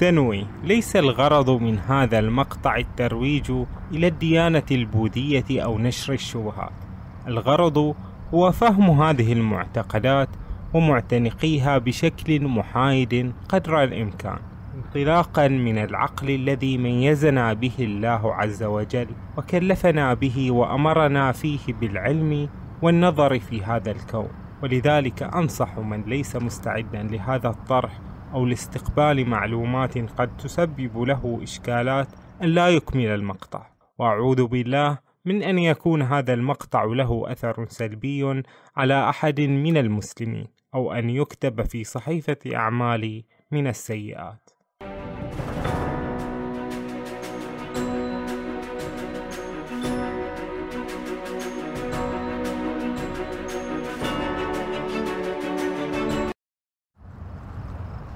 تنوي ليس الغرض من هذا المقطع الترويج إلى الديانة البوذية أو نشر الشبهات. الغرض هو فهم هذه المعتقدات ومعتنقيها بشكل محايد قدر الإمكان انطلاقا من العقل الذي ميزنا به الله عز وجل وكلفنا به وأمرنا فيه بالعلم والنظر في هذا الكون. ولذلك أنصح من ليس مستعدا لهذا الطرح أو لاستقبال معلومات قد تسبب له إشكالات أن لا يكمل المقطع. وأعوذ بالله من أن يكون هذا المقطع له أثر سلبي على أحد من المسلمين أو أن يكتب في صحيفة أعمالي من السيئات.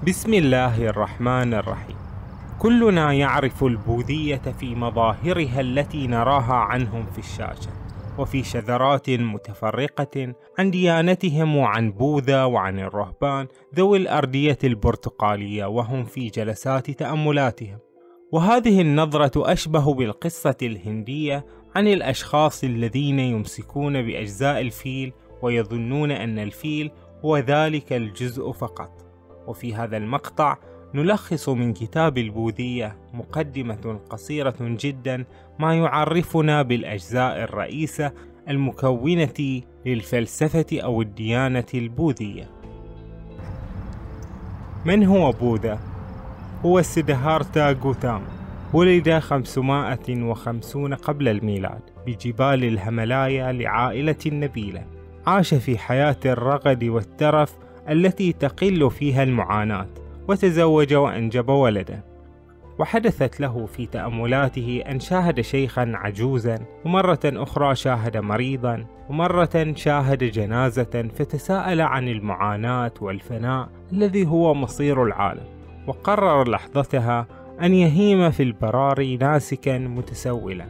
بسم الله الرحمن الرحيم. كلنا يعرف البوذية في مظاهرها التي نراها عنهم في الشاشة وفي شذرات متفرقة عن ديانتهم وعن بوذا وعن الرهبان ذوي الأردية البرتقالية وهم في جلسات تأملاتهم. وهذه النظرة أشبه بالقصة الهندية عن الأشخاص الذين يمسكون بأجزاء الفيل ويظنون أن الفيل هو ذلك الجزء فقط. وفي هذا المقطع نلخص من كتاب البوذية مقدمة قصيرة جدا ما يعرفنا بالأجزاء الرئيسة المكونة للفلسفة أو الديانة البوذية. من هو بوذا؟ هو سيدهارتا غوتام ولد 550 قبل الميلاد بجبال الهملايا لعائلة نبيلة عاش في حياة الرغد والترف التي تقل فيها المعاناة وتزوج وأنجب ولدا وحدثت له في تأملاته أن شاهد شيخا عجوزا ومرة أخرى شاهد مريضا ومرة شاهد جنازة فتساءل عن المعاناة والفناء الذي هو مصير العالم. وقرر لحظتها أن يهيم في البراري ناسكا متسولا.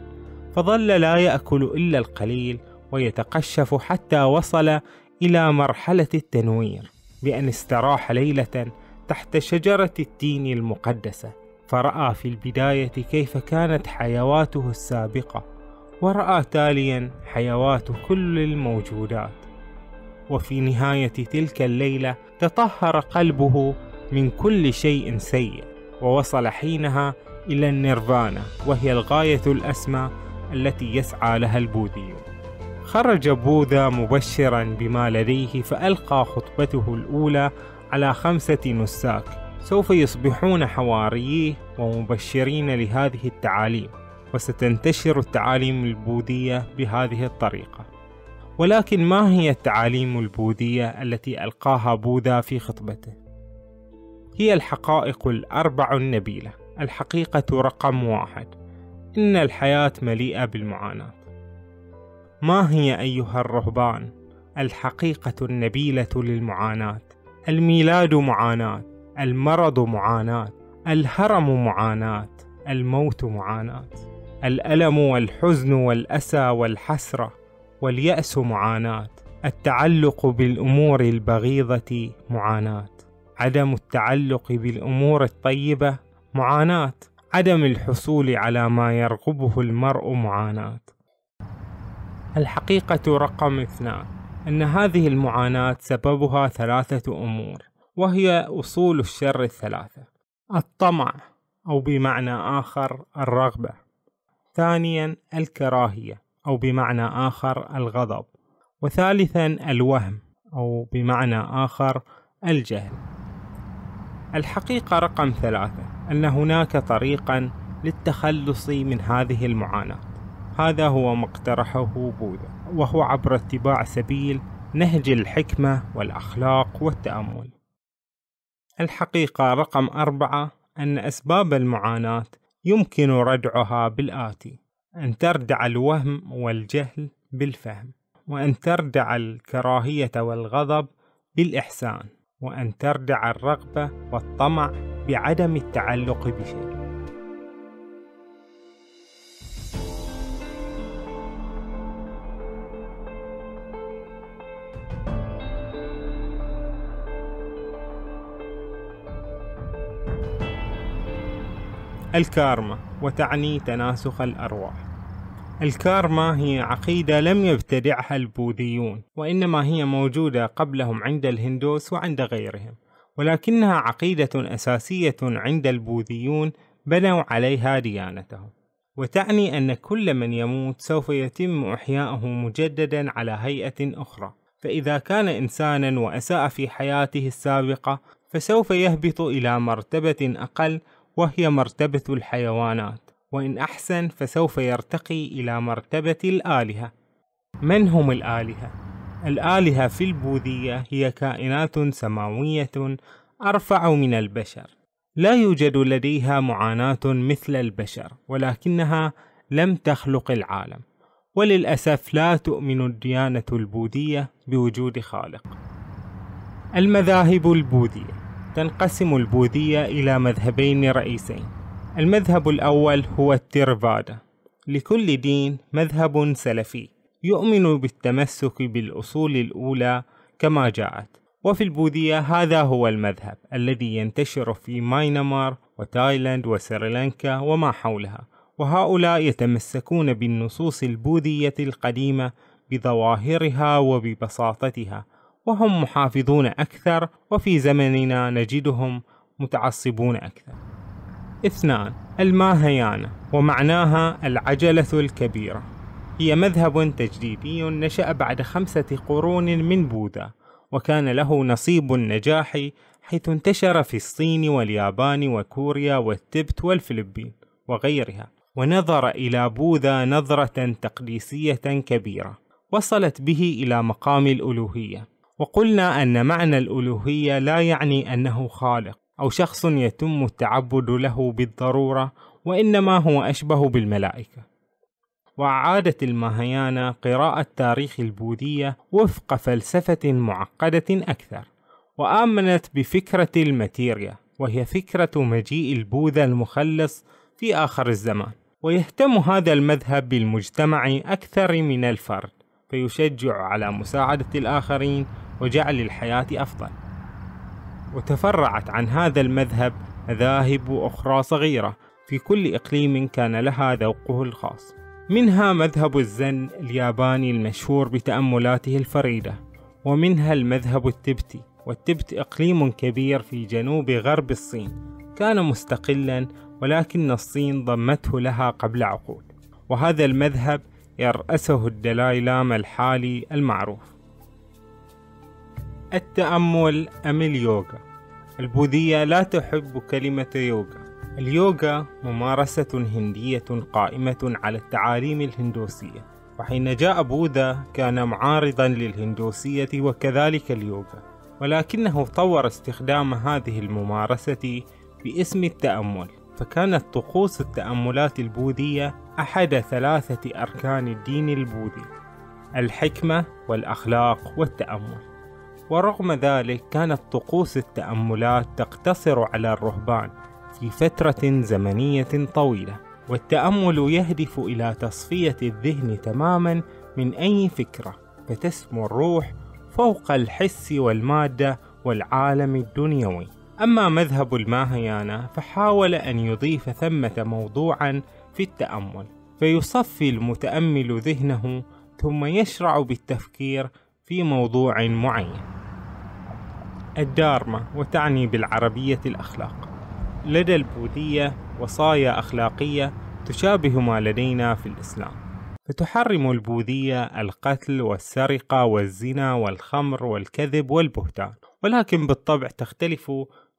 فظل لا يأكل إلا القليل ويتقشف حتى وصل إلى مرحلة التنوير. بأن استراح ليلة تحت شجرة التين المقدسة فرأى في البداية كيف كانت حيواته السابقة ورأى تاليا حيوات كل الموجودات. وفي نهاية تلك الليلة تطهر قلبه من كل شيء سيء ووصل حينها إلى النيرفانا وهي الغاية الأسمى التي يسعى لها البوذيون. خرج بوذا مبشرا بما لديه فألقى خطبته الأولى على خمسة نساك. سوف يصبحون حوارييه ومبشرين لهذه التعاليم وستنتشر التعاليم البوذية بهذه الطريقة. ولكن ما هي التعاليم البوذية التي ألقاها بوذا في خطبته؟ هي الحقائق الأربع النبيلة الحقيقة رقم واحد. إن الحياة مليئة بالمعاناة. ما هي أيها الرهبان؟ الحقيقة النبيلة للمعاناة الميلاد معاناة المرض معاناة الهرم معاناة الموت معاناة الألم والحزن والأسى والحسرة واليأس معاناة التعلق بالأمور البغيضة معاناة عدم التعلق بالأمور الطيبة معاناة عدم الحصول على ما يرغبه المرء معاناة. الحقيقة رقم اثنان أن هذه المعاناة سببها ثلاثة أمور وهي أصول الشر الثلاثة الطمع أو بمعنى آخر الرغبة. ثانيا الكراهية أو بمعنى آخر الغضب. وثالثا الوهم أو بمعنى آخر الجهل. الحقيقة رقم ثلاثة أن هناك طريقا للتخلص من هذه المعاناة. هذا هو ما اقترحه بوذا وهو عبر اتباع سبيل نهج الحكمة والأخلاق والتأمل. الحقيقة رقم أربعة أن أسباب المعاناة يمكن ردعها بالآتي أن تردع الوهم والجهل بالفهم وأن تردع الكراهية والغضب بالإحسان وأن تردع الرغبة والطمع بعدم التعلق بشيء. الكارما وتعني تناسخ الأرواح. الكارما هي عقيدة لم يبتدعها البوذيون وإنما هي موجودة قبلهم عند الهندوس وعند غيرهم ولكنها عقيدة أساسية عند البوذيون بنوا عليها ديانتهم. وتعني أن كل من يموت سوف يتم إحياؤه مجددا على هيئة أخرى. فإذا كان إنسانا وأساء في حياته السابقة فسوف يهبط إلى مرتبة أقل وهي مرتبة الحيوانات وإن أحسن فسوف يرتقي إلى مرتبة الآلهة. من هم الآلهة؟ الآلهة في البوذية هي كائنات سماوية أرفع من البشر. لا يوجد لديها معاناة مثل البشر ولكنها لم تخلق العالم. وللأسف لا تؤمن الديانة البوذية بوجود خالق. المذاهب البوذية تنقسم البوذية إلى مذهبين رئيسين. المذهب الأول هو التيرفادا. لكل دين مذهب سلفي. يؤمن بالتمسك بالأصول الأولى كما جاءت. وفي البوذية هذا هو المذهب الذي ينتشر في ماينمار وتايلاند وسريلانكا وما حولها. وهؤلاء يتمسكون بالنصوص البوذية القديمة بظواهرها وببساطتها. وهم محافظون أكثر وفي زمننا نجدهم متعصبون أكثر. اثنان الماهيانا ومعناها العجلة الكبيرة. هي مذهب تجديدي نشأ بعد خمسة قرون من بوذا وكان له نصيب النجاح حيث انتشر في الصين واليابان وكوريا والتبت والفلبين وغيرها ونظر إلى بوذا نظرة تقديسية كبيرة وصلت به إلى مقام الألوهية. وقلنا أن معنى الألوهية لا يعني أنه خالق أو شخص يتم التعبد له بالضرورة وإنما هو أشبه بالملائكة. وأعادت الماهيانا قراءة تاريخ البوذية وفق فلسفة معقدة أكثر وآمنت بفكرة الماتيريا وهي فكرة مجيء البوذا المخلص في آخر الزمان. ويهتم هذا المذهب بالمجتمع أكثر من الفرد فيشجع على مساعدة الآخرين وجعل الحياة أفضل. وتفرعت عن هذا المذهب مذاهب أخرى صغيرة. في كل إقليم كان لها ذوقه الخاص. منها مذهب الزن الياباني المشهور بتأملاته الفريدة ومنها المذهب التبتي. والتبت إقليم كبير في جنوب غرب الصين. كان مستقلا ولكن الصين ضمته لها قبل عقود. وهذا المذهب يرأسه الدلاي لاما الحالي المعروف. التأمل أم اليوغا؟ البوذية لا تحب كلمة يوغا. اليوغا ممارسة هندية قائمة على التعاليم الهندوسية. وحين جاء بوذا كان معارضا للهندوسية وكذلك اليوغا. ولكنه طور استخدام هذه الممارسة باسم التأمل. فكانت طقوس التأملات البوذية أحد ثلاثة أركان الدين البوذي الحكمة والأخلاق والتأمل. ورغم ذلك كانت طقوس التأملات تقتصر على الرهبان في فترة زمنية طويلة والتأمل يهدف إلى تصفية الذهن تماما من أي فكرة فتسمو الروح فوق الحس والمادة والعالم الدنيوي. أما مذهب الماهيانا فحاول أن يضيف ثمة موضوعا في التأمل فيصفي المتأمل ذهنه ثم يشرع بالتفكير في موضوع معين. الدارما وتعني بالعربية الأخلاق. لدى البوذية وصايا أخلاقية تشابه ما لدينا في الإسلام. فتحرم البوذية القتل والسرقة والزنا والخمر والكذب والبهتان ولكن بالطبع تختلف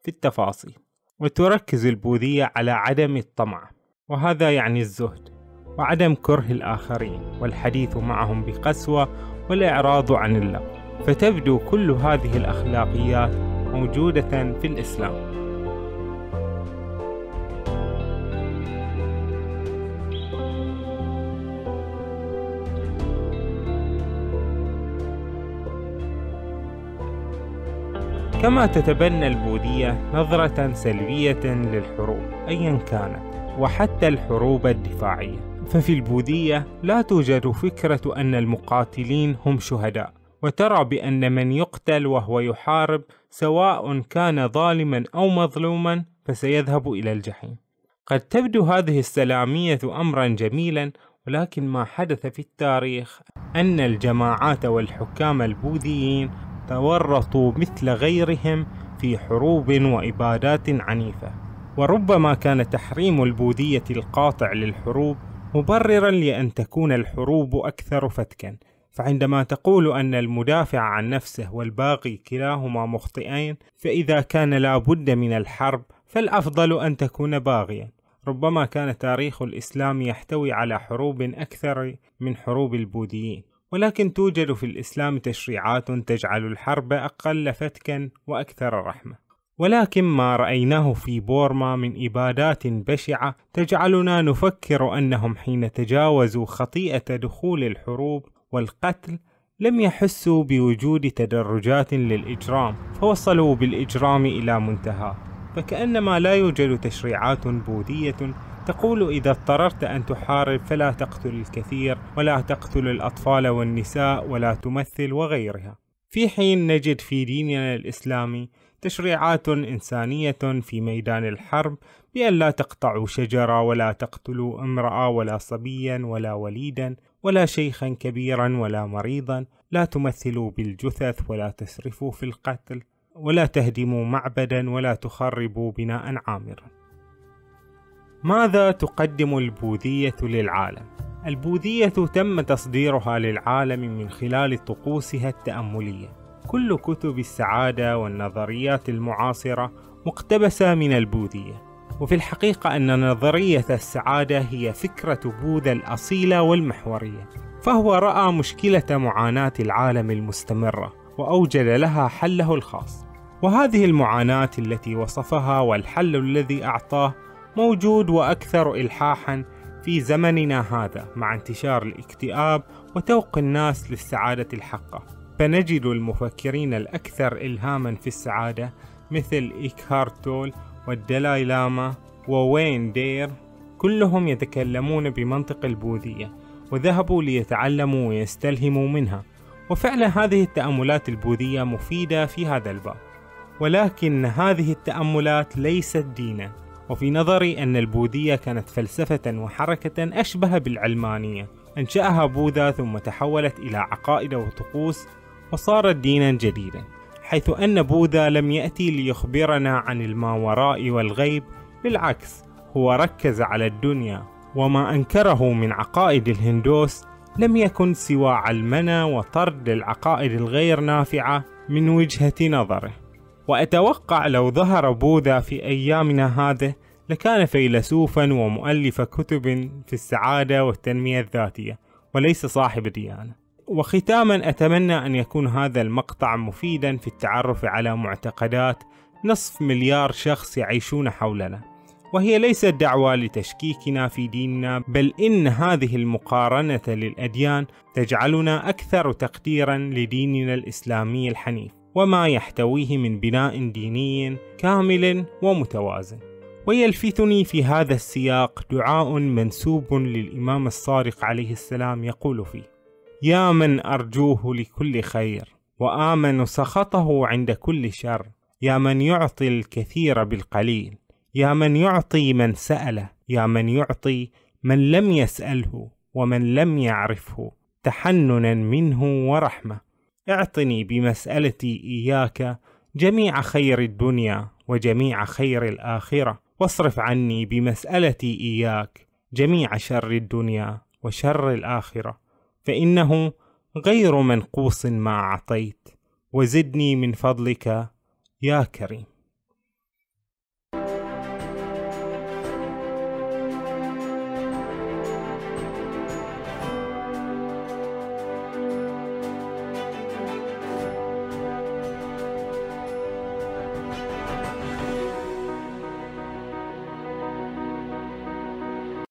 في التفاصيل وتركز البوذية على عدم الطمع وهذا يعني الزهد وعدم كره الآخرين والحديث معهم بقسوة والإعراض عن اللغو فتبدو كل هذه الأخلاقيات موجودة في الإسلام. كما تتبنى البوذية نظرة سلبية للحروب أيا كانت وحتى الحروب الدفاعية. ففي البوذية لا توجد فكرة أن المقاتلين هم شهداء. وترى بأن من يقتل وهو يحارب سواء كان ظالما أو مظلوما فسيذهب إلى الجحيم. قد تبدو هذه السلامية أمرا جميلا ولكن ما حدث في التاريخ أن الجماعات والحكام البوذيين تورطوا مثل غيرهم في حروب وإبادات عنيفة. وربما كان تحريم البوذية القاطع للحروب مبررا لأن تكون الحروب أكثر فتكا. فعندما تقول أن المدافع عن نفسه والباقي كلاهما مخطئين فإذا كان لا بد من الحرب فالأفضل أن تكون باغيا. ربما كان تاريخ الإسلام يحتوي على حروب أكثر من حروب البوذيين. ولكن توجد في الإسلام تشريعات تجعل الحرب أقل فتكا وأكثر رحمة. ولكن ما رأيناه في بورما من إبادات بشعة تجعلنا نفكر أنهم حين تجاوزوا خطيئة دخول الحروب والقتل لم يحسوا بوجود تدرجات للإجرام فوصلوا بالإجرام إلى منتهى. فكأنما لا يوجد تشريعات بوذية تقول إذا اضطررت أن تحارب فلا تقتل الكثير ولا تقتل الأطفال والنساء ولا تمثل وغيرها. في حين نجد في ديننا الإسلامي تشريعات إنسانية في ميدان الحرب بأن لا تقطعوا شجرة ولا تقتلوا امرأة ولا صبيا ولا وليدا ولا شيخا كبيرا ولا مريضا لا تمثلوا بالجثث ولا تسرفوا في القتل ولا تهدموا معبدا ولا تخربوا بناء عامرا. ماذا تقدم البوذية للعالم؟ البوذية تم تصديرها للعالم من خلال طقوسها التأملية. كل كتب السعادة والنظريات المعاصرة مقتبسة من البوذية. وفي الحقيقة أن نظرية السعادة هي فكرة بوذا الأصيلة والمحورية فهو رأى مشكلة معاناة العالم المستمرة وأوجد لها حله الخاص. وهذه المعاناة التي وصفها والحل الذي أعطاه موجود وأكثر إلحاحا في زمننا هذا مع انتشار الاكتئاب وتوق الناس للسعادة الحقة. فنجد المفكرين الأكثر إلهاما في السعادة مثل إيكهارت تول والدلاي لاما ووين دير كلهم يتكلمون بمنطق البوذية وذهبوا ليتعلموا ويستلهموا منها. وفعلا هذه التأملات البوذية مفيدة في هذا الباب. ولكن هذه التأملات ليست دينا. وفي نظري أن البوذية كانت فلسفة وحركة أشبه بالعلمانية. أنشأها بوذا ثم تحولت إلى عقائد وطقوس وصارت دينا جديدا. حيث أن بوذا لم يأتي ليخبرنا عن الماوراء والغيب بالعكس هو ركز على الدنيا وما أنكره من عقائد الهندوس لم يكن سوى علمنا وطرد العقائد الغير نافعة من وجهة نظره. وأتوقع لو ظهر بوذا في أيامنا هذه لكان فيلسوفا ومؤلف كتب في السعادة والتنمية الذاتية وليس صاحب ديانة. وختاما أتمنى أن يكون هذا المقطع مفيدا في التعرف على معتقدات نصف مليار شخص يعيشون حولنا. وهي ليست دعوة لتشكيكنا في ديننا بل إن هذه المقارنة للأديان تجعلنا أكثر تقديرا لديننا الإسلامي الحنيف وما يحتويه من بناء ديني كامل ومتوازن. ويلفتني في هذا السياق دعاء منسوب للإمام الصادق عليه السلام يقول فيه يا من أرجوه لكل خير وآمن سخطه عند كل شر. يا من يعطي الكثير بالقليل يا من يعطي من سأله. يا من يعطي من لم يسأله ومن لم يعرفه. تحننا منه ورحمة. اعطني بمسألتي إياك جميع خير الدنيا وجميع خير الآخرة. واصرف عني بمسألتي إياك جميع شر الدنيا وشر الآخرة. فإنه غير منقوص ما أعطيت وزدني من فضلك يا كريم.